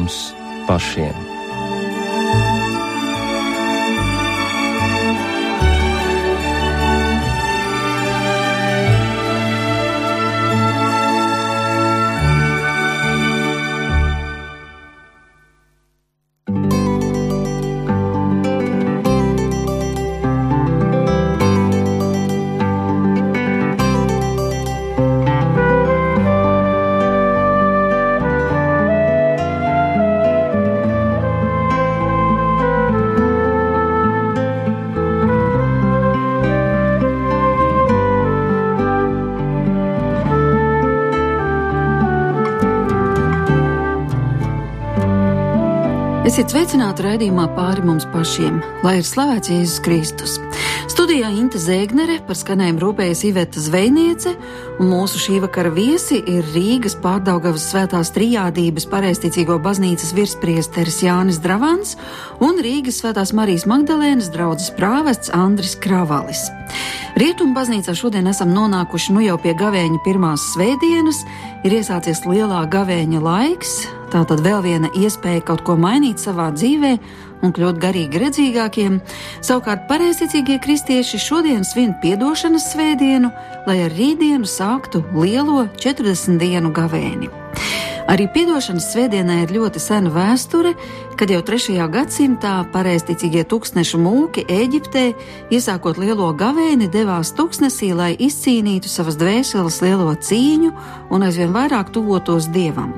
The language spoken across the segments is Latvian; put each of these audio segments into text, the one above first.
mums pašiem. Raidījumā pāri mums pašiem, lai ir slavēts Jēzus Kristus. Studijā Inte Zēgnere par skanējumu rūpējas Iveta Zvejniece, un mūsu šī vakara viesi ir Rīgas pārdaugavas svētās trijādības pareisticīgo baznīcas virspriesteris Jānis Dravans un Rīgas svētās Marijas Magdalēnas draudzes prāvests Andris Kravalis. Rietumu baznīcā šodien esam nonākuši nu jau pie gavēņa pirmās svētdienas, ir iesācies lielā gavēņa laiks, Tā tad vēl viena iespēja kaut ko mainīt savā dzīvē un kļūt garīgi redzīgākiem. Savukārt pareizticīgie kristieši šodien svin piedošanas svētdienu, lai ar rītdienu sāktu lielo 40 dienu gavēni. Arī piedošanas svētdienai ir ļoti sena vēsture, kad jau 3. gadsimtā pareizticīgie tūkstnešu mūki Eģiptē, iesākot lielo gavēni, devās tūkstnesī, lai izcīnītu savas dvēseles lielo cīņu un aizvien vairāk tuvotos dievam.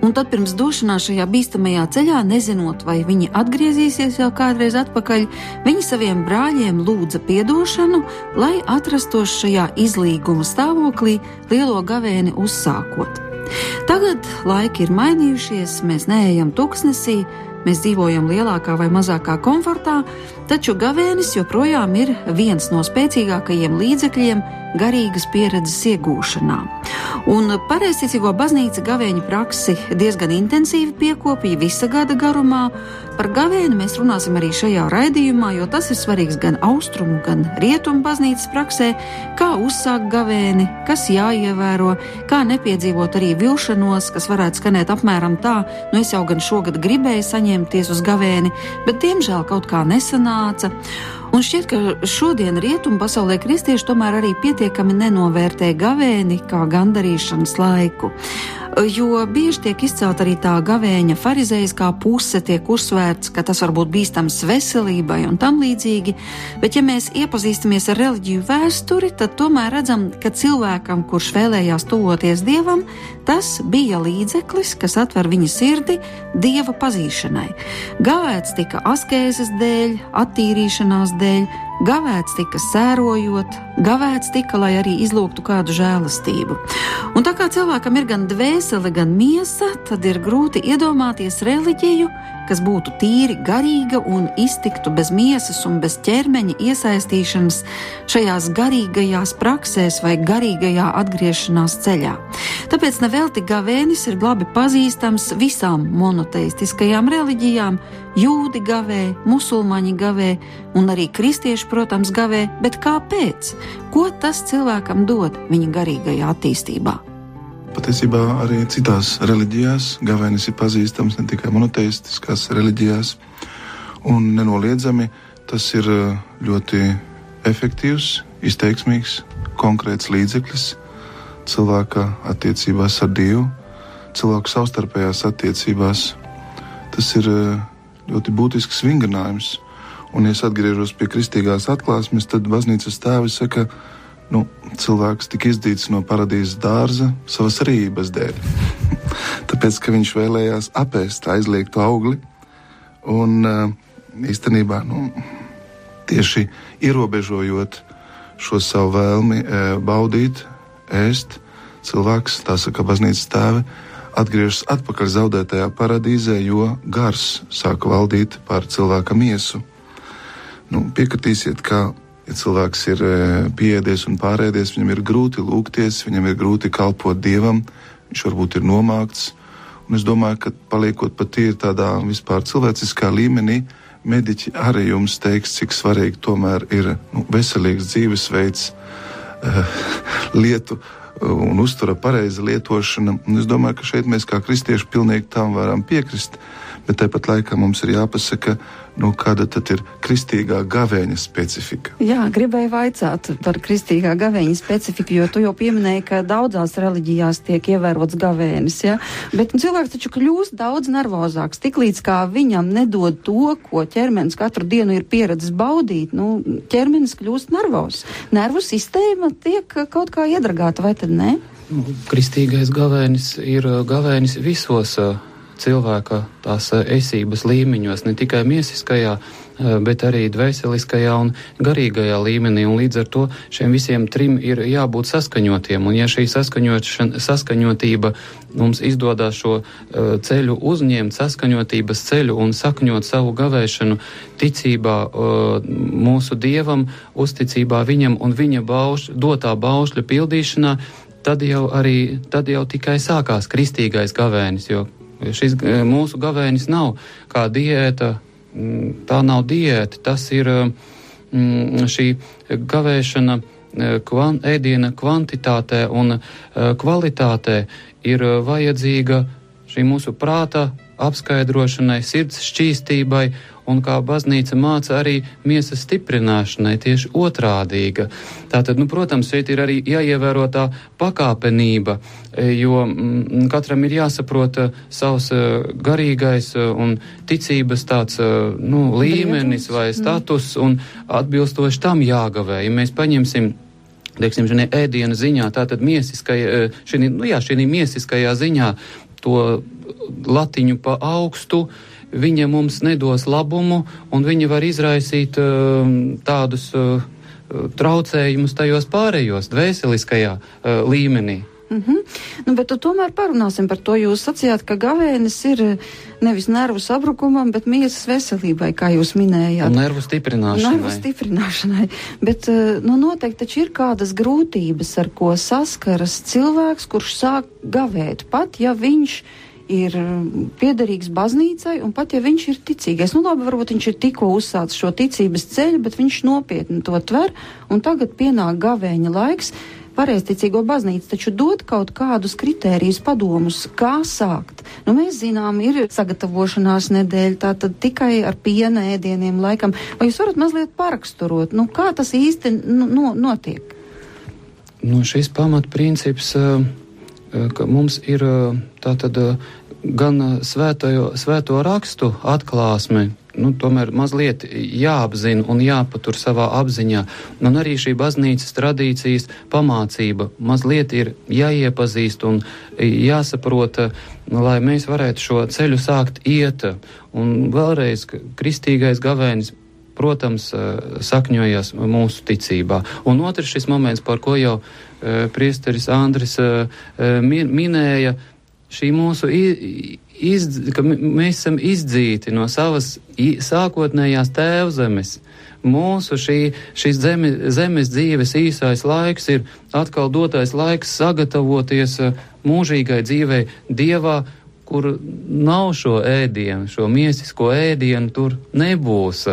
Un tad pirms došanās šajā bīstamajā ceļā, nezinot, vai viņi atgriezīsies vēl kādreiz atpakaļ, viņi saviem brāļiem lūdza piedošanu, lai atrastos šajā izlīguma stāvoklī lielo gavēni uzsākot. Tagad laiki ir mainījušies, mēs neejam tuksnesī, mēs dzīvojam lielākā vai mazākā komfortā, taču gavēnis joprojām ir viens no spēcīgākajiem līdzekļiem garīgas pieredzes iegūšanā. Un pareizticīgo baznīca gavēņu praksi diezgan intensīvi piekopīja visa gada garumā. Par gavēni mēs runāsim arī šajā raidījumā, jo tas ir svarīgs gan austrumu, gan rietumu baznīcas praksē, kā uzsākt gavēni, kas jāievēro, kā nepiedzīvot arī vilšanos, kas varētu skanēt apmēram tā, nu es jau gan šogad gribēju saņemties uz gavēni, bet diemžēl kaut kā nesanāca. Un šķiet, ka šodien rietumu pasaulē kristieši tomēr arī pietiekami nenovērtē gavēni kā gandarīšanas laiku jo bieži tiek izcelt arī tā gavēņa farizeiskā puse, tiek uzsvērts, ka tas var būt bīstams veselībai un tam līdzīgi, bet ja mēs iepazīstamies ar reliģiju vēsturi, tad tomēr redzam, ka cilvēkam, kurš vēlējās tuvoties dievam, tas bija līdzeklis, kas atver viņa sirdi dieva pazīšanai. Gavēts tika askēzes dēļ, attīrīšanās dēļ, Gavēts tika sērojot, gavēts tika, lai arī izlūgtu kādu žēlastību. Un tā kā cilvēkam ir gan dvēsele, gan miesa, tad ir grūti iedomāties reliģiju, kas būtu tīri garīga un iztiktu bez miesas un bez ķermeņa iesaistīšanas šajās garīgajās praksēs vai garīgajā atgriešanās ceļā. Tāpēc nevelti gavēnis ir labi pazīstams visām monoteistiskajām reliģijām. Jūdi gavē, musulmaņi gavē un arī kristieši, protams, gavē, bet kāpēc? Ko tas cilvēkam dod viņa garīgajā attīstībā? Patiesībā arī citās reliģijās gavēnis ir pazīstams ne tikai monoteistiskās reliģijās, un nenoliedzami tas ir eh, ļoti efektīvs, izteiksmīgs, konkrēts līdzeklis cilvēka attiecībās ar Dievu, cilvēku savstarpējās attiecībās. Tas ir eh, ļoti būtisks vingrinājums. Un, ja es atgriežos pie kristīgās atklāsmes, tad baznīcas tēvi saka, ka nu, cilvēks tika izdīts no paradīzes dārza savas rības dēļ. Tāpēc, ka viņš vēlējās apēst aizliegtu augli, un eh, īstenībā nu, tieši ierobežojot šo savu vēlmi eh, baudīt, ēst, cilvēks, tā saka baznīcas tēvi, atgriežas atpakaļ zaudētajā paradīzē, jo gars sāka valdīt pār cilvēka miesu. Nu, piekritīsiet, ka Ja cilvēks ir e, pieēdies un pārēdies, viņam ir grūti lūgties, viņam ir grūti kalpot dievam, viņš varbūt ir nomākts. Un es domāju, ka paliekot pat tīri tādā vispār cilvēciskā līmenī, mediķi arī jums teiks, cik svarīgi tomēr ir nu, veselīgs dzīvesveids, uh, lietu un uztura pareiza lietošana. Un es domāju, ka šeit mēs kā kristieši pilnīgi tam varam piekrist. Bet tāpat laikā mums ir jāpasaka, nu, kāda tad ir kristīgā gavēņa specifika. Jā, gribēju vaicāt par kristīgā gavēņa specifiku, jo tu jau pieminēji, ka daudzās reliģijās tiek ievērots gavēnis, ja? bet cilvēks taču kļūst daudz nervozāks, tiklīdz kā viņam nedod to, ko ķermenis katru dienu ir pieredzis baudīt, nu, ķermenis kļūst nervos. Nervu sistēma tiek kaut kā iedragāta, vai tad ne? Nu, kristīgais gavēnis ir gavēnis visos uh, cilvēka tās eh, esības līmeņos, ne tikai miesiskajā, eh, bet arī dvēseliskajā un garīgajā līmenī. Un līdz ar to šiem visiem trim ir jābūt saskaņotiem. Un ja šī saskaņotība mums izdodas šo uh, ceļu uzņemt, saskaņotības ceļu un sakņot savu gavēšanu ticībā mūsu dievam, uzticībā viņam un viņa bauš, dotā baušļa pildīšanā, tad jau arī, tad jau tikai sākās kristīgais gavēnis, jo Šis e, mūsu gavēnis nav kā diēta, tā nav diēta, tas ir šī gavēšana e, kvan, ēdiena kvantitātē un kvalitātē ir vajadzīga šī mūsu prāta apskaidrošanai, sirds šķīstībai un kā baznīca māca arī miesas stiprināšanai, tieši otrādīga. Tātad, nu, protams, šeit ir arī jāievēro tā pakāpenība, e, jo mm, katram ir jāsaprot e, savs e, garīgais un ticības tāds, nu, līmenis vai status un atbilstoši tam jāgavē. Ja mēs paņemsim teiksim, šī ēdiena ziņā, tātad miesiskajā, šī, nu jā, šī miesiskajā ziņā to latiņu pa augstu, uh, viņa mums nedos labumu, un viņa var izraisīt uh, tādus uh, traucējumus tajos pārējos, dvēseliskajā uh, līmenī. Mm -hmm. nu, bet tomēr parunāsim par to. Jūs sacījāt, ka gavēnis ir uh, nevis nervu sabrukumam, bet miesas veselībai, kā jūs minējāt. Un nervu stiprināšanai. Nervu stiprināšanai. Bet uh, nu, noteikti taču ir kādas grūtības, ar ko saskaras cilvēks, kurš sāk gavēt, pat ja viņš ir ir piederīgs baznīcai, un pat ja viņš ir ticīgais, nu labi, varbūt viņš ir tikko uzsācis šo ticības ceļu, bet viņš nopietni to tver, un tagad pienāk gavēņa laiks. Pareizticīgo baznīca taču dod kaut kādus kritērijus, padomus, kā sākt. Nu, mēs zinām, ir sagatavošanās nedēļa, tā tad tikai ar piena ēdieniem laikam. Vai jūs varat mazliet paraksturot, nu, kā tas īsti nu, no, notiek? Nu, šis pamatprincips. Uh ka mums ir tātad gan svētojo, svēto rakstu atklāsme, nu, tomēr mazliet jāapzina un jāpatur savā apziņā. Un arī šī baznīcas tradīcijas pamācība mazliet ir jāiepazīst un jāsaprot, lai mēs varētu šo ceļu sākt iet. Un vēlreiz, kristīgais gavēnis protams, sakņojas mūsu ticībā. Un otrs šis moments, par ko jau priesteris Andris minēja, šī mūsu iz, ka mēs esam izdzīti no savas sākotnējās tēvzemes. Mūsu šī, šis zemi, zemes dzīves īsais laiks ir atkal dotais laiks sagatavoties mūžīgai dzīvei Dievā, kur nav šo ēdienu, šo miesisko ēdienu, tur nebūs.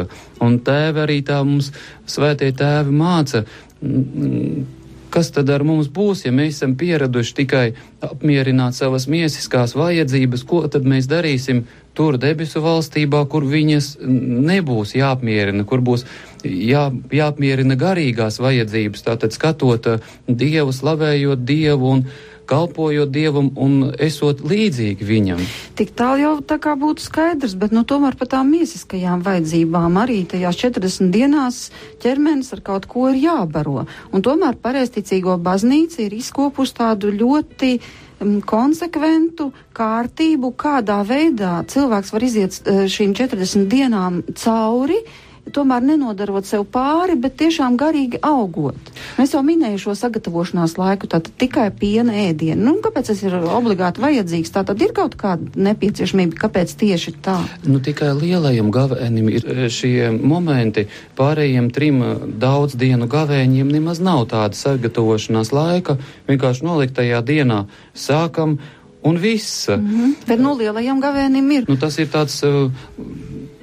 Un tēvi arī tā mums svētie tēvi māca. Kas tad ar mums būs, ja mēs esam pieraduši tikai apmierināt savas miesiskās vajadzības, ko tad mēs darīsim tur debesu valstībā, kur viņas nebūs jāapmierina, kur būs jā, jāapmierina garīgās vajadzības, tātad skatot Dievu, slavējot Dievu un kalpojot Dievam un esot līdzīgi viņam. Tik tālu jau tā kā būtu skaidrs, bet nu tomēr par tām miesiskajām vajadzībām arī tajās 40 dienās ķermenis ar kaut ko ir jābaro. Un tomēr pareisticīgo baznīca ir izkopusi tādu ļoti um, konsekventu kārtību, kādā veidā cilvēks var iziet uh, šīm 40 dienām cauri, uh, tomēr nenodarot sev pāri, bet tiešām garīgi augot. Mēs jau minēju šo sagatavošanās laiku, tātad tikai piena ēdienu. Nu, kāpēc tas ir obligāti vajadzīgs? Tā tad ir kaut kāda nepieciešamība, kāpēc tieši tā? Nu, tikai lielajam gavēnim ir e, šie momenti, pārējiem trim e, daudz dienu gavēņiem nemaz nav tāda sagatavošanās laika, vienkārši noliktajā dienā sākam un viss. Mm -hmm. Bet nu lielajam gavēnim ir. Nu, tas ir tāds. Uh,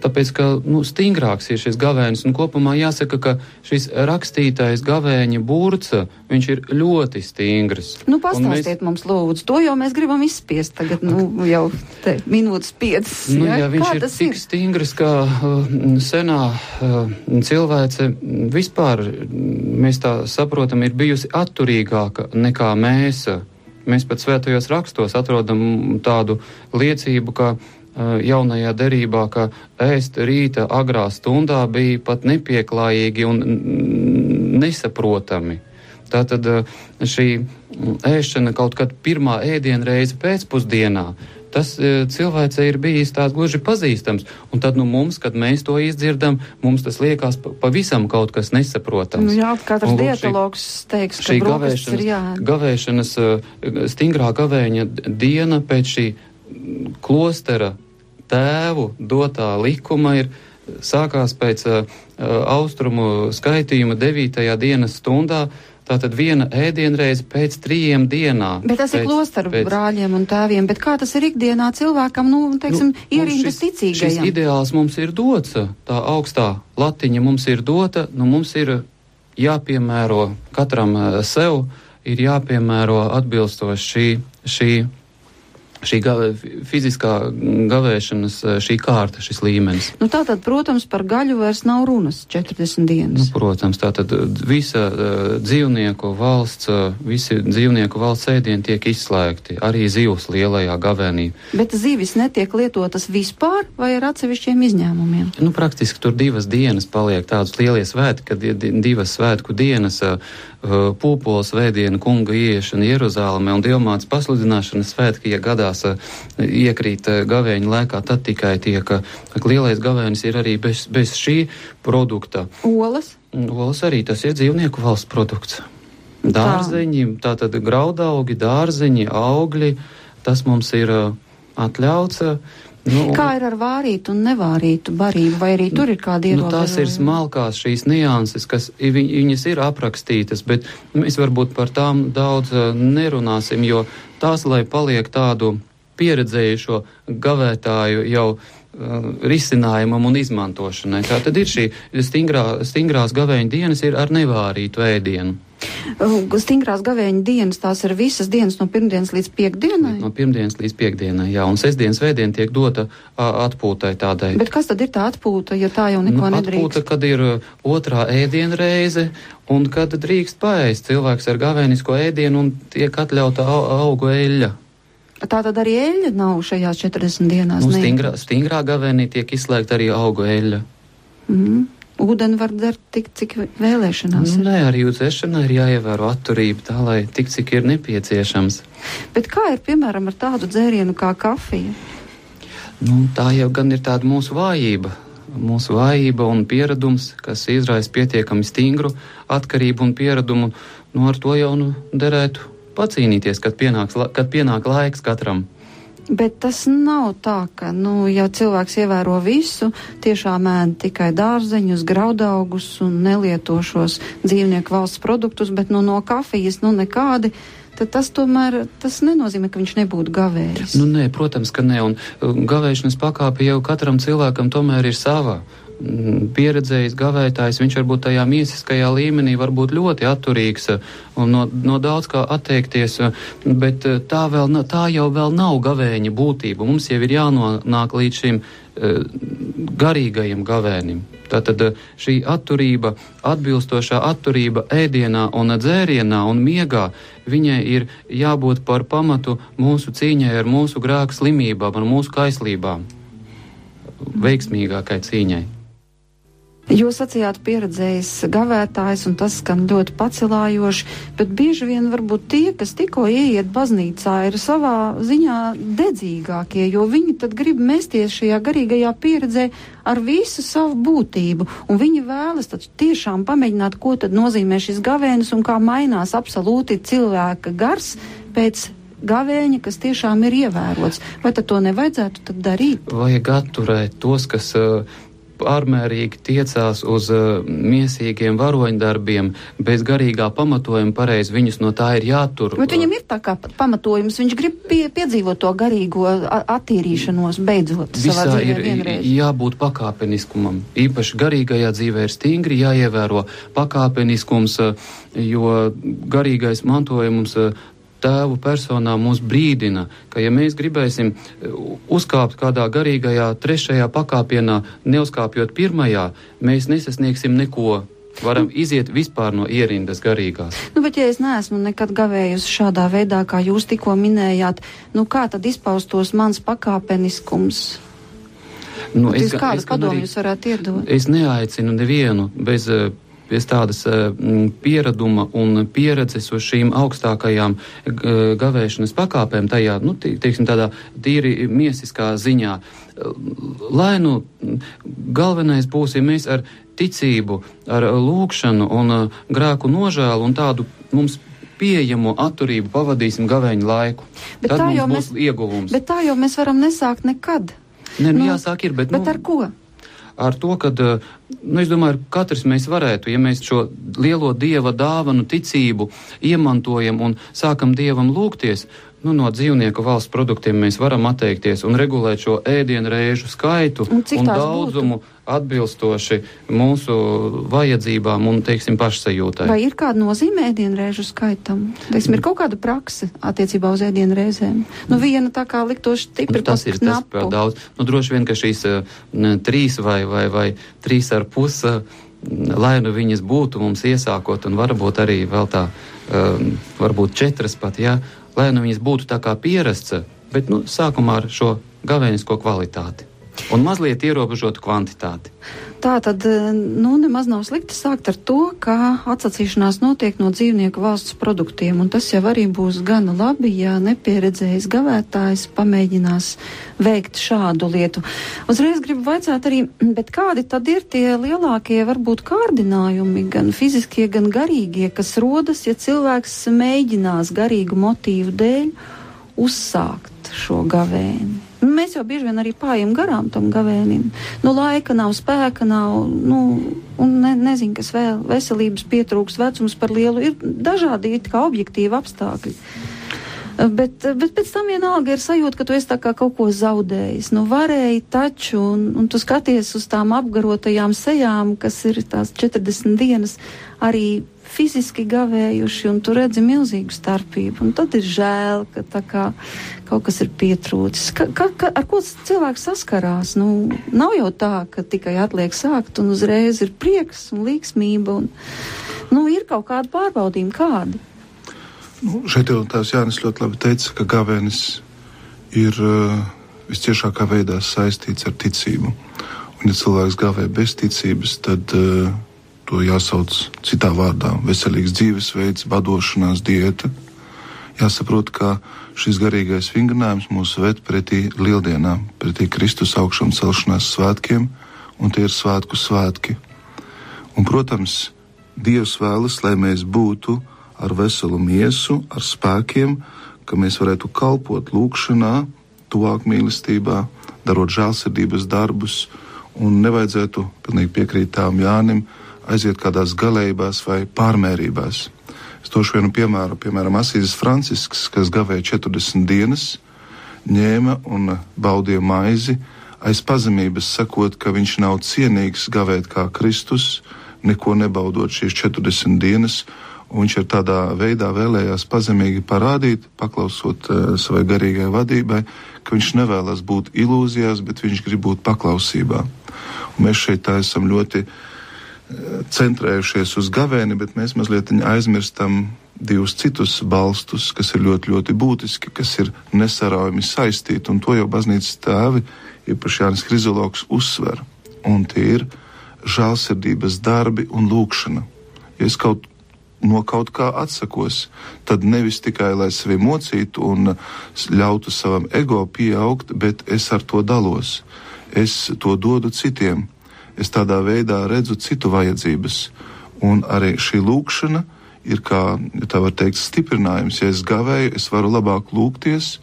tāpēc, ka nu, stingrāks ir šis gavēnis. Un kopumā jāsaka, ka šis rakstītais gavēņa burca, viņš ir ļoti stingrs. Nu, pastāstiet mēs... mums, lūdzu, to jau mēs gribam izspiest tagad, nu, jau te minūtes piecas. Nu, jā, jā, viņš Kā ir tik ir? stingrs, ka uh, senā uh, cilvēce vispār, mēs tā saprotam, ir bijusi atturīgāka nekā mēs. Mēs pat svētajos rakstos atrodam tādu liecību, ka jaunajā derībā, ka ēst rīta agrā stundā bija pat nepieklājīgi un nesaprotami. Tātad šī ēšana kaut kad pirmā ēdienreize pēcpusdienā, tas cilvēcei ir bijis tās gluži pazīstams. Un tad nu, mums, kad mēs to izdzirdam, mums tas liekas pavisam kaut kas nesaprotams. Nu, jā, katrs un, dietologs teiks, ka šī gavēšanas, ir jā. gavēšanas stingrā gavēņa diena pēc šī klostera tēvu dotā likuma ir sākās pēc uh, austrumu skaitījuma 9. dienas stundā. Tātad viena ēdienreize pēc trījiem dienām. Bet tas pēc, ir klosteru pēc... brāļiem un tēviem, bet kā tas ir ikdienā cilvēkam, nu, teiksim, nu, ierindas ticīgajam? Šis ideāls mums ir dots, tā augstā latiņa mums ir dota, nu mums ir jāpiemēro katram sev, ir jāpiemēro atbilstoši šī, šī šī ga, fiziskā gavēšanas šī kārta, šis līmenis. Nu, tātad, protams, par gaļu vairs nav runas 40 dienas. Nu, protams, tātad visa uh, dzīvnieku valsts, uh, visi dzīvnieku valsts ēdieni tiek izslēgti, arī zivs lielajā gavēnī. Bet zivis netiek lietotas vispār vai ar atsevišķiem izņēmumiem? Nu, praktiski tur divas dienas paliek tādas lielie svētki, kad ir divas svētku dienas. Uh, Uh, pūpoles vēdienu kunga ieiešana Jeruzālēmē un dievmāts pasludināšanas svētki, ja gadās uh, iekrīt uh, gavēņa laikā, tad tikai tiek lielais gavēnis ir arī bez, bez šī produkta. Olas? Olas arī tas ir dzīvnieku valsts produkts. Dārzeņi, tātad graudaugi, dārzeņi, augļi, tas mums ir atļauts. Nu, Kā ir ar vārītu un nevārītu barību, vai arī tur ir kādi ierobežojumi? Nu, tās ir smalkās šīs nianses, kas viņas ir aprakstītas, bet mēs varbūt par tām daudz uh, nerunāsim, jo tās, lai paliek tādu pieredzējušo gavētāju jau uh, risinājumam un izmantošanai. Tā tad ir šī stingrā, stingrās gavēņa dienas ir ar nevārītu ēdienu. Stingrās gavēņa dienas, tās ir visas dienas no pirmdienas līdz piekdienai? No pirmdienas līdz piekdienai, jā, un sestdienas vēdiena tiek dota atpūtai tādai. Bet kas tad ir tā atpūta, ja tā jau neko nu, nedrīkst? Atpūta, kad ir otrā ēdiena reize, un kad drīkst paēst cilvēks ar gavēnisko ēdienu un tiek atļauta augu eļļa. Tā tad arī eļļa nav šajās 40 dienās. Nu, stingrā, stingrā gavēnī tiek izslēgta arī augu eļļa. Mm ūdeni var dzert tik, cik vēlēšanās. Nu, nē, arī uz ēšanai ir jāievēro atturība tā, lai tik, cik ir nepieciešams. Bet kā ir, piemēram, ar tādu dzērienu kā kafija? Nu, tā jau gan ir tāda mūsu vājība. Mūsu vājība un pieredums, kas izraisa pietiekami stingru atkarību un pieradumu, nu ar to jau nu derētu pacīnīties, kad, pienāks, kad pienāk laiks katram. Bet tas nav tā, ka, nu, ja cilvēks ievēro visu, tiešām ēd tikai dārzeņus, graudaugus un nelietošos dzīvnieku valsts produktus, bet nu, no kafijas nu nekādi tad tas tomēr tas nenozīmē, ka viņš nebūtu gavējis. Nu, nē, protams, ka nē, un gavēšanas pakāpe jau katram cilvēkam tomēr ir sava. Mm, pieredzējis gavētājs, viņš varbūt tajā mīsiskajā līmenī var būt ļoti atturīgs uh, un no, no daudz kā atteikties, uh, bet uh, tā, vēl, tā jau vēl nav gavēņa būtība. Mums jau ir jānonāk līdz šim garīgajam gavēnim. Tātad šī atturība, atbilstošā atturība ēdienā un dzērienā un miegā, viņai ir jābūt par pamatu mūsu cīņai ar mūsu grēku slimībām, ar mūsu kaislībām, veiksmīgākai cīņai. Jūs sacījāt pieredzējis gavētājs, un tas skan ļoti pacelājoši, bet bieži vien varbūt tie, kas tikko ieiet baznīcā, ir savā ziņā dedzīgākie, jo viņi tad grib mesties šajā garīgajā pieredzē ar visu savu būtību, un viņi vēlas tad tiešām pamēģināt, ko tad nozīmē šis gavēnis un kā mainās absolūti cilvēka gars pēc gavēņa, kas tiešām ir ievērots. Vai tad to nevajadzētu tad darīt? Vajag atturēt tos, kas uh, pārmērīgi tiecās uz uh, miesīgiem varoņdarbiem, bez garīgā pamatojuma pareizi viņus no tā ir jātur. Bet viņam ir tā kā pamatojums, viņš grib pie, piedzīvot to garīgo attīrīšanos beidzot. Visā ir vienreiz. jābūt pakāpeniskumam. Īpaši garīgajā dzīvē ir stingri jāievēro pakāpeniskums, jo garīgais mantojums tēvu personā mūs brīdina, ka ja mēs gribēsim e, uzkāpt kādā garīgajā trešajā pakāpienā, neuzkāpjot pirmajā, mēs nesasniegsim neko. Varam iziet vispār no ierindas garīgās. Nu, bet, ja es neesmu nekad gavējusi šādā veidā, kā jūs tikko minējāt, nu, kā tad izpaustos mans pakāpeniskums? Nu, es, kādu padomu jūs varētu iedot? Es neaicinu nevienu bez uh, pēc tādas eh, piereduma un pieredzes uz šīm augstākajām gavēšanas pakāpēm, tajā, nu, teiksim, tādā tīri miesiskā ziņā. Lai nu galvenais būs, ja mēs ar ticību, ar lūkšanu un eh, grēku nožēlu un tādu mums pieejamo atturību pavadīsim gavēņu laiku. Bet Tad mums būs mēs, ieguvums. Bet tā jau mēs varam nesākt nekad. Nē, nu, nu, jāsāk ir, bet. Bet nu, ar ko? Ar to, ka, eh, nu, es domāju, katrs mēs varētu, ja mēs šo lielo dieva dāvanu ticību iemantojam un sākam dievam lūgties, nu, no dzīvnieku valsts produktiem mēs varam atteikties un regulēt šo ēdienu reižu skaitu un, un daudzumu būtu? Atbilstoši mūsu vajadzībām un, teiksim, pašsajūtai. Vai ir kāda nozīme ēdienu reižu skaitam? Teiksim, ir kaut kāda prakse attiecībā uz ēdienu reizēm? Nu, viena tā kā liktoši stipri. Nu, tas ir knapu. tas daudz. Nu, droši vien, ka šīs uh, trīs vai, vai, vai trīs ar pusi, uh, lai nu viņas būtu mums iesākot un varbūt arī vēl tā, um, varbūt četras pat, jā. Lai nu viņas būtu tā kā pierasts, bet nu, sākumā ar šo gavēnisko kvalitāti un mazliet ierobežotu kvantitāti. Tā tad nu, nemaz nav slikti sākt ar to, ka atsacīšanās notiek no dzīvnieku valsts produktiem, un tas jau arī būs gana labi, ja nepieredzējis gavētājs pamēģinās veikt šādu lietu. Uzreiz gribu vaicāt arī, bet kādi tad ir tie lielākie varbūt kārdinājumi, gan fiziskie, gan garīgie, kas rodas, ja cilvēks mēģinās garīgu motīvu dēļ uzsākt šo gavēni? Nu, mēs jau bieži vien arī pājam garām tam gavēnim. Nu, laika nav, spēka nav, nu, un ne, nezinu, kas vēl veselības pietrūks, vecums par lielu. Ir dažādi it kā objektīvi apstākļi. Bet, bet pēc tam vienalga ir sajūta, ka tu esi kaut ko zaudējis. Nu, varēji taču, un, un tu skaties uz tām apgarotajām sejām, kas ir tās 40 dienas, arī fiziski gavējuši, un tu redzi milzīgu starpību. Un tad ir žēl, ka kā kaut kas ir pietrūcis. Ka, ka, ka, ar ko cilvēks saskarās? Nu, nav jau tā, ka tikai atliek sākt un uzreiz ir prieks un līksmība. Un, nu, ir kaut kādi pārbaudījumi, kādi. Nu, šeit jau tās Jānis ļoti labi teica, ka gavēnis ir uh, visciešākā veidā saistīts ar ticību. Un, ja cilvēks gavē bez ticības, tad uh, to jāsauc citā vārdā - veselīgs dzīvesveids, vadošanās diēta. Jāsaprot, ka šis garīgais vingrinājums mūs ved pretī lieldienām, pretī Kristus augšām celšanās svētkiem, un tie ir svētku svētki. Un, protams, Dievs vēlas, lai mēs būtu ar veselu miesu, ar spēkiem, ka mēs varētu kalpot lūgšanā, tuvāk mīlestībā, darot žēlsirdības darbus, un nevajadzētu pilnīgi piekrīt tām Jānim, aiziet kādās galējībās vai pārmērībās. Es došu vienu piemēru, piemēram, Asīzes Francisks, kas gavēja 40 dienas, ņēma un baudīja maizi, aiz pazemības sakot, ka viņš nav cienīgs gavēt kā Kristus, neko nebaudot šīs 40 dienas, un viņš ir tādā veidā vēlējās pazemīgi parādīt, paklausot uh, savai garīgai vadībai, ka viņš nevēlas būt ilūzijās, bet viņš grib būt paklausībā. Un mēs šeit esam ļoti uh, centrējušies uz gavēni, bet mēs mazliet aizmirstam divus citus balstus, kas ir ļoti, ļoti būtiski, kas ir nesaraujami saistīti, un to jau baznīcas tēvi, īpaši Jānis Hrizologs, uzsver. Un tie ir žēlsirdības darbi un lūkšana. Ja es kaut no kaut kā atsakos, tad nevis tikai lai sevi mocītu un ļautu savam ego pieaugt, bet es ar to dalos. Es to dodu citiem es tādā veidā redzu citu vajadzības. Un arī šī lūkšana ir kā, ja tā var teikt, stiprinājums. Ja es gavēju, es varu labāk lūgties,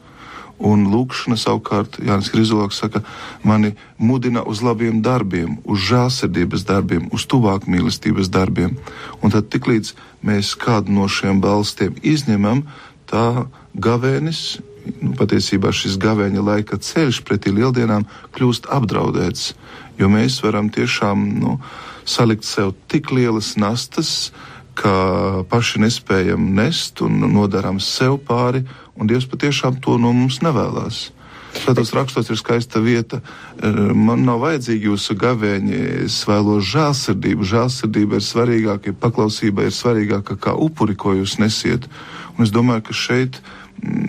Un lūkšana savukārt, Jānis Krizoloks saka, mani mudina uz labiem darbiem, uz žēlsirdības darbiem, uz tuvāk mīlestības darbiem. Un tad tiklīdz mēs kādu no šiem balstiem izņemam, tā gavēnis, nu, patiesībā šis gavēņa laika ceļš pretī lieldienām kļūst apdraudēts, jo mēs varam tiešām nu, salikt sev tik lielas nastas, ka paši nespējam nest un nodarām sev pāri un Dievs patiešām to no mums nevēlas. Tādos rakstos ir skaista vieta. E, man nav vajadzīgi jūsu gavēņi, es vēlos žēlsirdību. Žēlsirdība ir svarīgāka, paklausība ir svarīgāka kā upuri, ko jūs nesiet. Un es domāju, ka šeit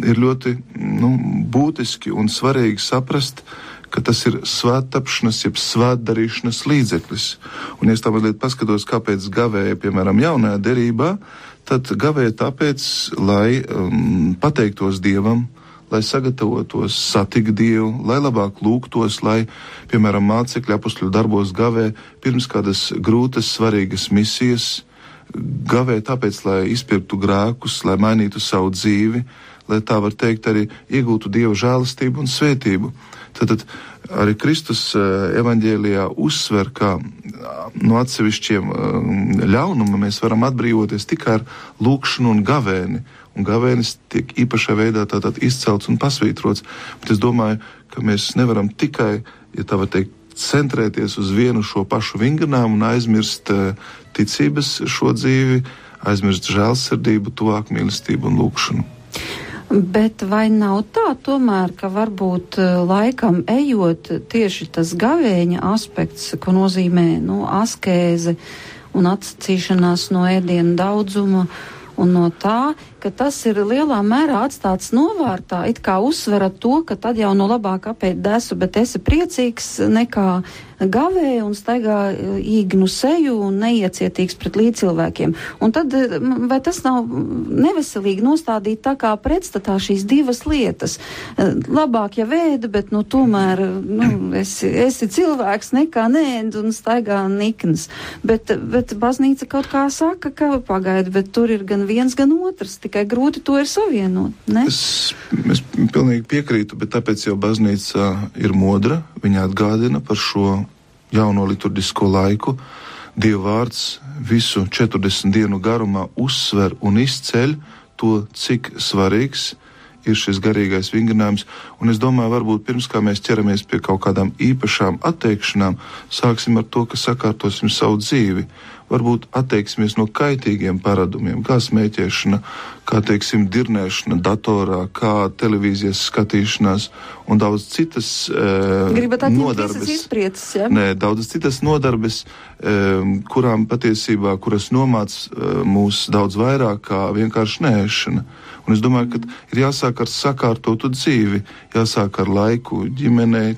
ir ļoti nu, būtiski un svarīgi saprast, ka tas ir svēttapšanas, jeb svētdarīšanas līdzeklis. Un, ja es tā mazliet paskatos, kāpēc gavēja, piemēram, jaunajā derībā, tad gavēja tāpēc, lai um, pateiktos Dievam, lai sagatavotos satikt Dievu, lai labāk lūgtos, lai, piemēram, mācekļi apustļu darbos gavē pirms kādas grūtas, svarīgas misijas, gavē tāpēc, lai izpirktu grēkus, lai mainītu savu dzīvi, lai tā var teikt arī iegūtu Dieva žēlastību un svētību. Tad, tad arī Kristus eh, evaņģēlijā uzsver, ka no atsevišķiem ļaunuma mēs varam atbrīvoties tikai ar lūkšanu un gavēni. Un gavēnis tiek īpašā veidā tātad izcelts un pasvītrots. Bet es domāju, ka mēs nevaram tikai, ja tā var teikt, centrēties uz vienu šo pašu vingrinājumu un aizmirst ticības šo dzīvi, aizmirst žēlsirdību, tuvāk mīlestību un lūkšanu. Bet vai nav tā tomēr, ka varbūt eh, laikam ejot tieši tas gavēņa aspekts, ko nozīmē nu, askēze un atsacīšanās no ēdienu daudzuma un no tā, ka tas ir lielā mērā atstāts novārtā, it kā uzsverat to, ka tad jau no labāk apēt desu, bet esi priecīgs nekā gavē un staigā e, īgnu seju un neiecietīgs pret līdzcilvēkiem. Un tad e, vai tas nav neveselīgi nostādīt tā kā pretstatā šīs divas lietas? E, labāk jau vēda, bet nu tomēr nu, esi, esi cilvēks nekā nēd un staigā nikns. Bet, bet baznīca kaut kā saka, ka pagaida, bet tur ir gan viens, gan otrs. Tikai tikai grūti to ir savienot. Ne? Es, es pilnīgi piekrītu, bet tāpēc jau baznīca ir modra. Viņa atgādina par šo jauno liturģisko laiku. Dieva vārds visu 40 dienu garumā uzsver un izceļ to, cik svarīgs ir šis garīgais vingrinājums. Un es domāju, varbūt pirms mēs ķeramies pie kaut kādām īpašām atteikšanām, sāksim ar to, ka sakārtosim savu dzīvi varbūt atteiksimies no kaitīgiem paradumiem, kā smēķēšana, kā, teiksim, dirnēšana datorā, kā televīzijas skatīšanās un daudz citas uh, Gribat nodarbes. Izprieces, ja? Nē, daudz citas nodarbes, um, kurām patiesībā, kuras nomāc uh, mūs daudz vairāk kā vienkārši nēšana. Un es domāju, ka ir jāsāk ar sakārtotu dzīvi, jāsāk ar laiku ģimenei,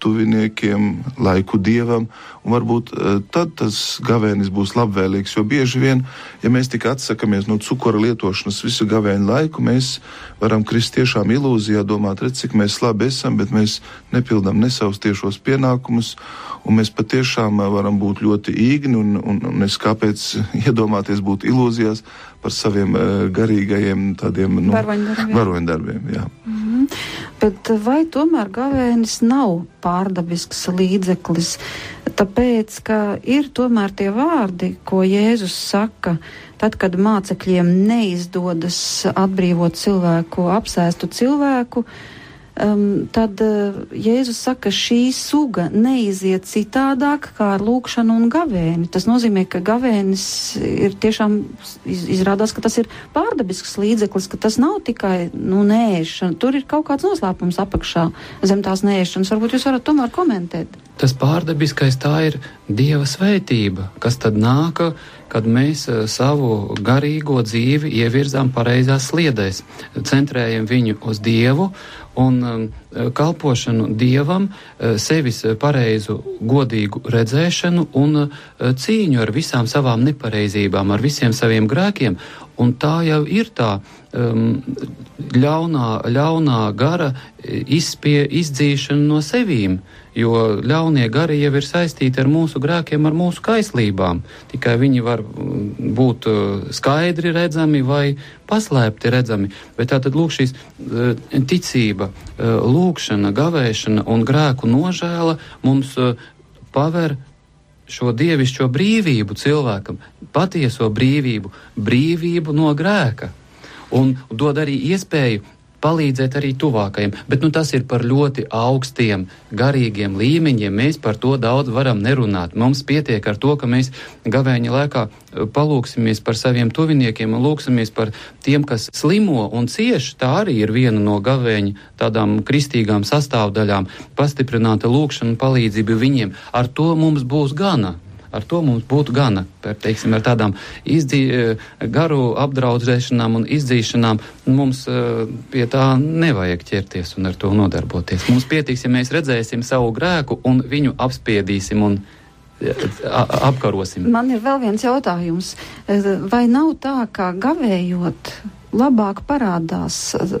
tuviniekiem, laiku dievam, un varbūt uh, tad tas gavēnis būs labvēlīgs. Jo bieži vien, ja mēs tik atsakāmies no cukura lietošanas visu gavēņu laiku, mēs varam krist tiešām ilūzijā, domāt, redz, cik mēs labi esam, bet mēs nepildām ne savus tiešos pienākumus, un mēs patiešām varam būt ļoti īgni, un, un, un es kāpēc iedomāties būt ilūzijās par saviem uh, garīgajiem tādiem nu, varoņdarbiem. Mm -hmm. Bet vai tomēr gavēnis nav pārdabisks līdzeklis? Tāpēc, ka ir tomēr tie vārdi, ko Jēzus saka, tad, kad mācekļiem neizdodas atbrīvot cilvēku, apsēstu cilvēku, uh, um, tad uh, Jēzus saka, ka šī suga neiziet citādāk kā ar lūkšanu un gavēni. Tas nozīmē, ka gavēnis ir tiešām iz, izrādās, ka tas ir pārdabisks līdzeklis, ka tas nav tikai nu, nēšana. Tur ir kaut kāds noslēpums apakšā zem tās nēšanas. Varbūt jūs varat tomēr komentēt. Tas pārdabiskais tā ir Dieva svētība, kas tad nāk, kad mēs uh, savu garīgo dzīvi ievirzām pareizās sliedēs, centrējam viņu uz Dievu un um, kalpošanu dievam, uh, sevis pareizu, godīgu redzēšanu un uh, cīņu ar visām savām nepareizībām, ar visiem saviem grēkiem. Un tā jau ir tā um, ļaunā, ļaunā gara izspie, izdzīšana no sevīm. Jo ļaunie gari jau ir saistīti ar mūsu grēkiem, ar mūsu kaislībām. Tikai viņi var mm, būt uh, skaidri redzami vai paslēpti redzami. Bet tā tad lūk šīs uh, ticība, lūkšana, gavēšana un grēku nožēla mums paver šo dievišķo brīvību cilvēkam, patieso brīvību, brīvību no grēka. Un dod arī iespēju palīdzēt arī tuvākajiem. Bet nu, tas ir par ļoti augstiem, garīgiem līmeņiem. Mēs par to daudz varam nerunāt. Mums pietiek ar to, ka mēs gavēņa laikā eh, palūksimies par saviem tuviniekiem un lūksimies par tiem, kas slimo un cieši. Tā arī ir viena no gavēņa tādām kristīgām sastāvdaļām - pastiprināta lūkšana un palīdzība viņiem. Ar to mums būs gana. Ar to mums būtu gana, par, teiksim, ar tādām izdī, eh, garu apdraudēšanām un izdzīšanām. Mums uh, pie tā nevajag ķerties un ar to nodarboties. Mums pietiks, ja mēs redzēsim savu grēku un viņu apspiedīsim un eh, apkarosim. Man ir vēl viens jautājums. Vai nav tā, kā gavējot labāk parādās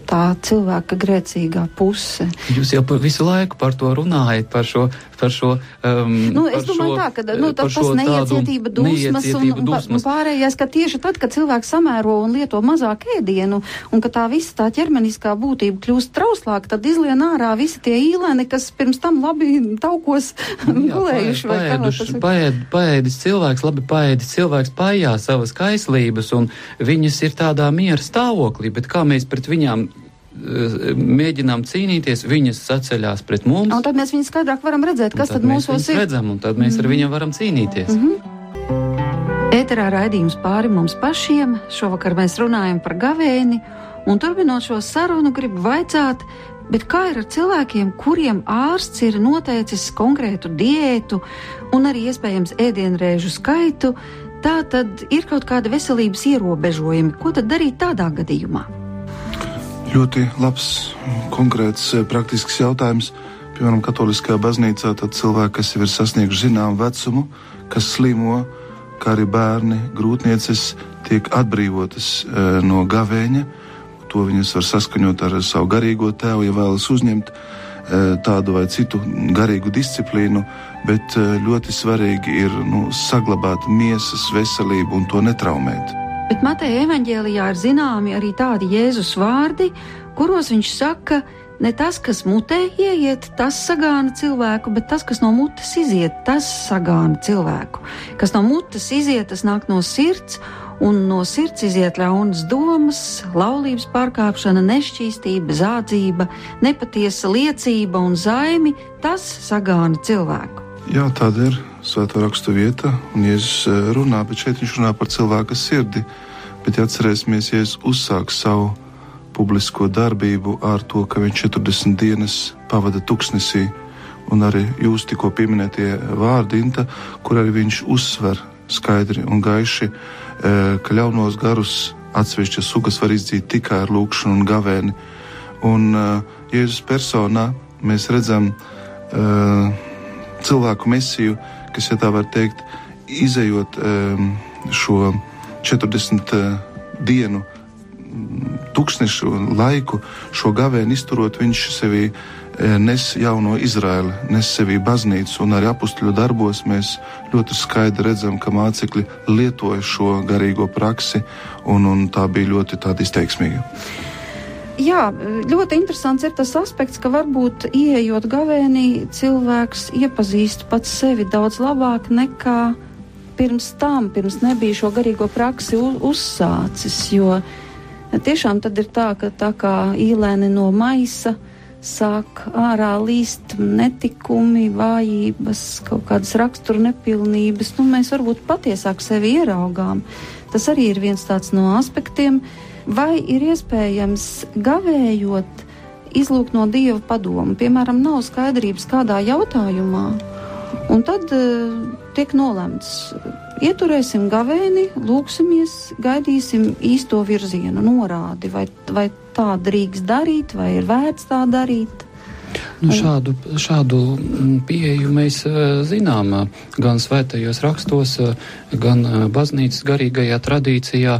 tā cilvēka grēcīgā puse. Jūs jau visu laiku par to runājat, par šo. Par šo um, nu, es domāju, šo, tā, ka nu, tas neiecietība, dusmas, neiecietība un, dusmas un pārējais, ka tieši tad, kad cilvēks samēro un lieto mazāk ēdienu, un ka tā visa tā ķermeniskā būtība kļūst trauslāka, tad izlien ārā visi tie īleni, kas pirms tam labi taukos gulējuši. Paēduši, paēd, paēdis cilvēks, labi paēdis cilvēks paējā savas kaislības, un viņas ir tādā miera stāvoklī, bet kā mēs pret viņām mēģinām cīnīties, viņas saceļās pret mums. Un tad mēs viņus skaidrāk varam redzēt, kas tad, tad mūsos ir. Redzam, un tad mēs mm. ar mhm. viņiem varam cīnīties. Mm -hmm. Ēterā raidījums pāri mums pašiem. Šovakar mēs runājam par gavēni, un turpinot šo sarunu, gribu vaicāt, kā ir ar cilvēkiem, kuriem ārsts ir noteicis konkrētu diētu un arī iespējams ēdienreizu skaitu, Tā tad ir kaut kāda veselības ierobežojumi. Ko tad darīt tādā gadījumā? Ļoti labs, konkrēts, eh, praktisks jautājums. Piemēram, Katoliskajā baznīcā cilvēki, kas jau ir sasnieguši zināmu vecumu, kas slimo, kā arī bērni, grūtnieces, tiek atbrīvotas e, no gavēņa. To viņas var saskaņot ar savu garīgo tēvu, ja vēlas uzņemt e, tādu vai citu garīgu disciplīnu bet eh, ļoti svarīgi ir nu, saglabāt miesas veselību un to netraumēt. Bet Mateja evanģēlijā ir zināmi arī tādi Jēzus vārdi, kuros viņš saka, ne tas, kas mutē ieiet, tas sagāna cilvēku, bet tas, kas no mutes iziet, tas sagāna cilvēku. Kas no mutes iziet, tas nāk no sirds, un no sirds iziet ļaunas domas, laulības pārkāpšana, nešķīstība, zādzība, nepatiesa liecība un zaimi, tas sagāna cilvēku. Jā, tāda ir svēto rakstu vieta, un Jēzus eh, runā, bet šeit viņš runā par cilvēka sirdi. Bet ja atcerēsimies, Jēzus uzsāks savu publisko darbību ar to, ka viņš 40 dienas pavada tuksnesī, un arī jūs tikko pieminētie vārdi, Inta, kur arī viņš uzsver skaidri un gaiši, eh, ka ļaunos garus atsevišķas sugas var izdzīt tikai ar lūkšanu un gavēni. Un eh, Jēzus personā mēs redzam, uh, cilvēku mesiju, kas, ja tā var teikt, izējot um, šo 40 uh, dienu mm, tūkstnešu laiku, šo gavēnu izturot, viņš sevī uh, nes jauno Izraeli, nes sevī baznīcu, un arī apakstuļu darbos mēs ļoti skaidri redzam, ka mācekļi lietoja šo garīgo praksi, un, un tā bija ļoti izteiksmīga. Jā, ļoti interesants ir tas aspekts, ka varbūt ieejot gavēnī, cilvēks iepazīst pats sevi daudz labāk nekā pirms tam, pirms nebija šo garīgo praksi uzsācis. Jo tiešām tad ir tā, ka tā kā īlēni no maisa sāk ārā līst netikumi, vājības, kaut kādas rakstura nepilnības, nu mēs varbūt patiesāk sevi ieraugām. Tas arī ir viens no aspektiem. Vai ir iespējams gavējot izlūgt no dieva padomu. Piemēram, nav skaidrības kādā jautājumā, un tad uh, tiek nolemts. Ieturēsim gavēni, lūksimies, gaidīsim īsto virzienu, norādi, vai, vai tā drīkst darīt, vai ir vērts tā darīt. Nu, šādu, šādu mm, pieeju mēs zinām gan svētajos rakstos, gan baznīcas garīgajā tradīcijā.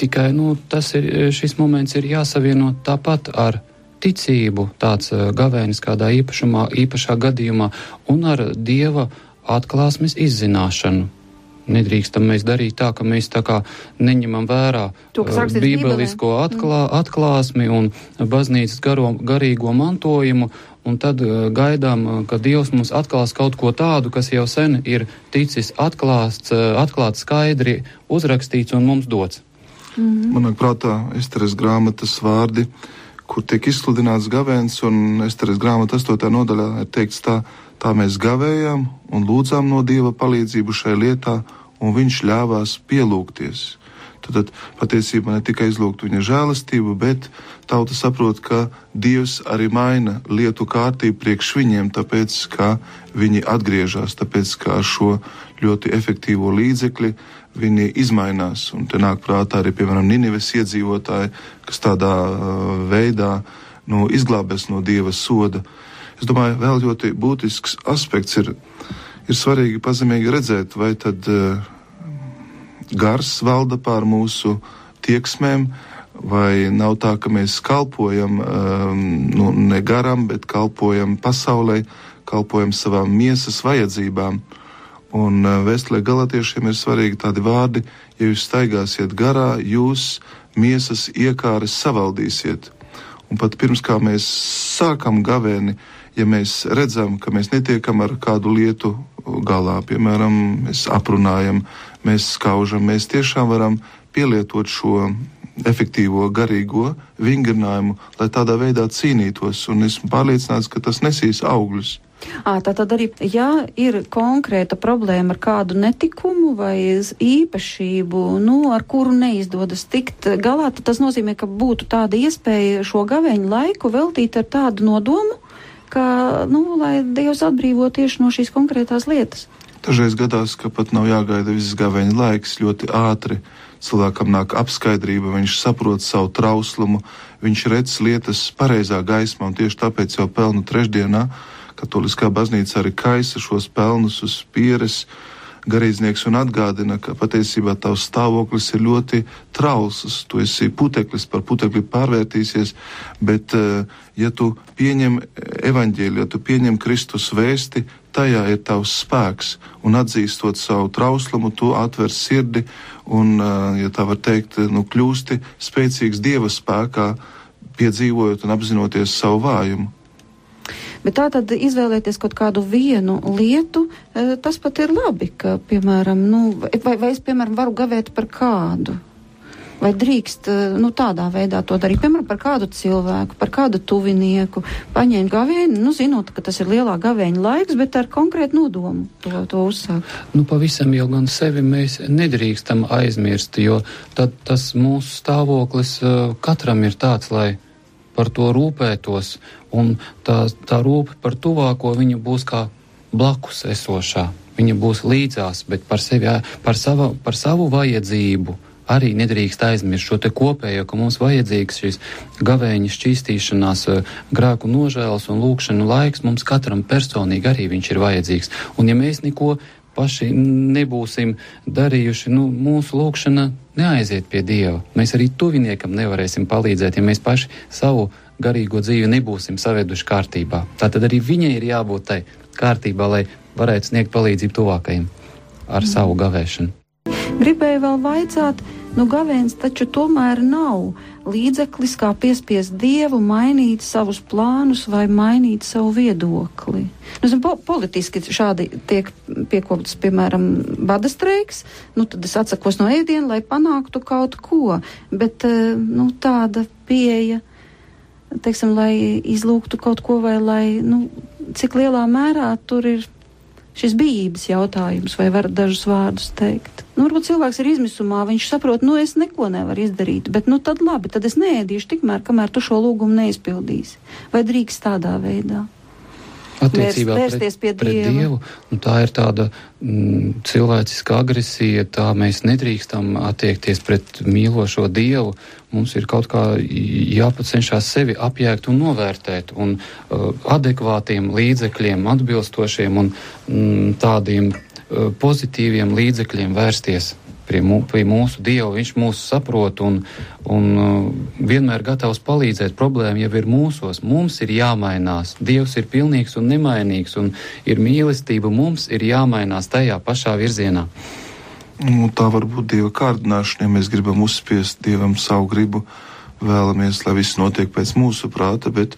Tikai nu, ir, šis moments ir jāsavieno tāpat ar ticību, tāds gavēnis kādā īpašumā, īpašā gadījumā, un ar dieva atklāsmes izzināšanu. Nedrīkstam mēs darīt tā, ka mēs tā kā neņemam vērā to, uh, bībelisko atklā, mm. atklāsmi un baznīcas garo, garīgo mantojumu, un tad uh, gaidām, uh, ka Dievs mums atklās kaut ko tādu, kas jau sen ir ticis atklāsts, atklāts skaidri, uzrakstīts un mums dots. Mm. Manāk prātā Esteres grāmatas vārdi, kur tiek izsludināts gavēns, un Esteres grāmata 8. nodaļā ir teikts tā, Tā mēs gavējām un lūdzām no Dieva palīdzību šai lietā, un Viņš ļāvās pielūgties. Tad, tad patiesībā ne tikai izlūgt viņa žēlastību, bet tauta saprot, ka Dievs arī maina lietu kārtību priekš viņiem, tāpēc, ka viņi atgriežas, tāpēc, ka ar šo ļoti efektīvo līdzekli viņi izmainās. Un te nāk prātā arī, piemēram, Ninives iedzīvotāji, kas tādā uh, veidā nu, izglābēs no Dieva soda. Uh, Es domāju, vēl ļoti būtisks aspekts ir, ir svarīgi pazemīgi redzēt, vai tad uh, gars valda pār mūsu tieksmēm, vai nav tā, ka mēs kalpojam um, nu, ne garam, bet kalpojam pasaulē, kalpojam savām miesas vajadzībām. Un uh, vēstulē galotiešiem ir svarīgi tādi vārdi, ja jūs staigāsiet garā, jūs miesas iekāres savaldīsiet. Un pat pirms kā mēs sākam gavēni, ja mēs redzam, ka mēs netiekam ar kādu lietu galā, piemēram, mēs aprunājam, mēs skaužam, mēs tiešām varam pielietot šo efektīvo garīgo vingrinājumu, lai tādā veidā cīnītos, un esmu pārliecināts, ka tas nesīs augļus. À, tā tad arī, ja ir konkrēta problēma ar kādu netikumu vai īpašību, nu, ar kuru neizdodas tikt galā, tad tas nozīmē, ka būtu tāda iespēja šo gaveņu laiku veltīt ar tādu nodomu, ka, nu, lai Dievs atbrīvo tieši no šīs konkrētās lietas. Dažreiz gadās, ka pat nav jāgaida viss gaveņa laiks, ļoti ātri cilvēkam nāk apskaidrība, viņš saprot savu trauslumu, viņš redz lietas pareizā gaismā, un tieši tāpēc jau pelnu trešdienā katoliskā baznīca arī kaisa šos pelnus uz pieres, garīdznieks un atgādina, ka patiesībā tavs stāvoklis ir ļoti trausls. Tu esi puteklis, par putekli pārvērtīsies, bet eh, ja tu pieņem evaņģēli, ja tu pieņem Kristus vēsti, tajā ir tavs spēks. Un atzīstot savu trauslumu, tu atver sirdi un, eh, ja tā var teikt, nu, kļūsti spēcīgs Dieva spēkā, piedzīvojot un apzinoties savu vājumu. Bet tā tad izvēlēties kaut kādu vienu lietu, eh, tas pat ir labi, ka, piemēram, nu, vai, vai es, piemēram, varu gavēt par kādu. Vai drīkst eh, nu, tādā veidā to darīt, piemēram, par kādu cilvēku, par kādu tuvinieku, paņemt gavēni, nu, zinot, ka tas ir lielā gavēņa laiks, bet ar konkrētu nodomu to, to uzsākt? Nu, pavisam jau gan sevi mēs nedrīkstam aizmirst, jo tad tas mūsu stāvoklis uh, katram ir tāds, lai par to rūpētos, un tā, tā rūpe par tuvāko viņa būs kā blakus esošā. Viņa būs līdzās, bet par, sevi, par, sava, par savu vajadzību arī nedrīkst aizmirst šo te kopējo, ka mums vajadzīgs šīs gavēņa šķīstīšanās, grēku nožēlas un lūkšanu laiks mums katram personīgi arī viņš ir vajadzīgs. Un ja mēs neko paši nebūsim darījuši, nu, mūsu lūkšana neaiziet pie Dieva. Mēs arī tuviniekam nevarēsim palīdzēt, ja mēs paši savu garīgo dzīvi nebūsim saveduši kārtībā. Tā tad arī viņai ir jābūt tai kārtībā, lai varētu sniegt palīdzību tuvākajiem ar savu gavēšanu. Gribēju vēl vaicāt, nu gavēns taču tomēr nav līdzeklis, kā piespiest dievu mainīt savus plānus vai mainīt savu viedokli. Nu, zin, po politiski šādi tiek piekopts, piemēram, bada streiks, nu tad es atsakos no ēdienu, lai panāktu kaut ko, bet eh, nu, tāda pieeja, teiksim, lai izlūgtu kaut ko vai lai, nu, cik lielā mērā tur ir šis bijības jautājums, vai var dažus vārdus teikt. Nu, varbūt cilvēks ir izmisumā, viņš saprot, nu es neko nevaru izdarīt, bet nu tad labi, tad es neēdīšu tikmēr, kamēr tu šo lūgumu neizpildīsi. Vai drīkst tādā veidā? Attiecībā pret, pie pret Dieva. Dievu. Nu, tā ir tāda mm, cilvēciska agresija, tā mēs nedrīkstam attiekties pret mīlošo Dievu. Mums ir kaut kā jāpacenšas sevi apjēgt un novērtēt, un uh, adekvātiem līdzekļiem, atbilstošiem un mm, tādiem uh, pozitīviem līdzekļiem vērsties pie, mū, pie mūsu Dieva. Viņš mūs saprot un, un uh, vienmēr gatavs palīdzēt. Problēma jau ir mūsos. Mums ir jāmainās. Dievs ir pilnīgs un nemainīgs, un ir mīlestība. Mums ir jāmainās tajā pašā virzienā. Nu, tā var būt dieva kārdināšana, ja mēs gribam uzspiest dievam savu gribu, vēlamies, lai viss notiek pēc mūsu prāta, bet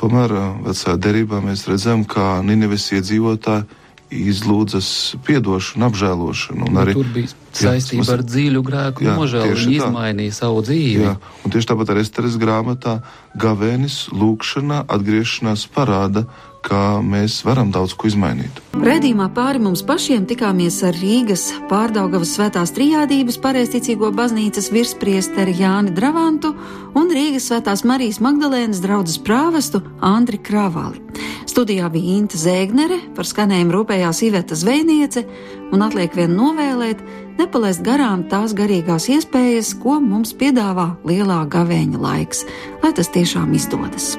tomēr ā, vecajā derībā mēs redzam, kā Nineves iedzīvotāji izlūdzas piedošanu, apžēlošanu. Un arī, Tur bija saistība Jā, ar dziļu grēku nožēlu. tā. izmainīja savu dzīvi. jā, un tieši tāpat arī Esteres grāmatā gavēnis, lūkšana, atgriešanās parāda, kā mēs varam daudz ko izmainīt. Redījumā pāri mums pašiem tikāmies ar Rīgas pārdaugavas svētās trijādības pareizticīgo baznīcas virspriesteri Jāni Dravantu un Rīgas svētās Marijas Magdalēnas draudzes prāvestu Andri Kravali. Studijā bija Inta Zēgnere, par skanējumu rūpējās Iveta Zvejniece un atliek vien novēlēt, nepalaist garām tās garīgās iespējas, ko mums piedāvā lielā gavēņa laiks, lai tas tiešām izdodas.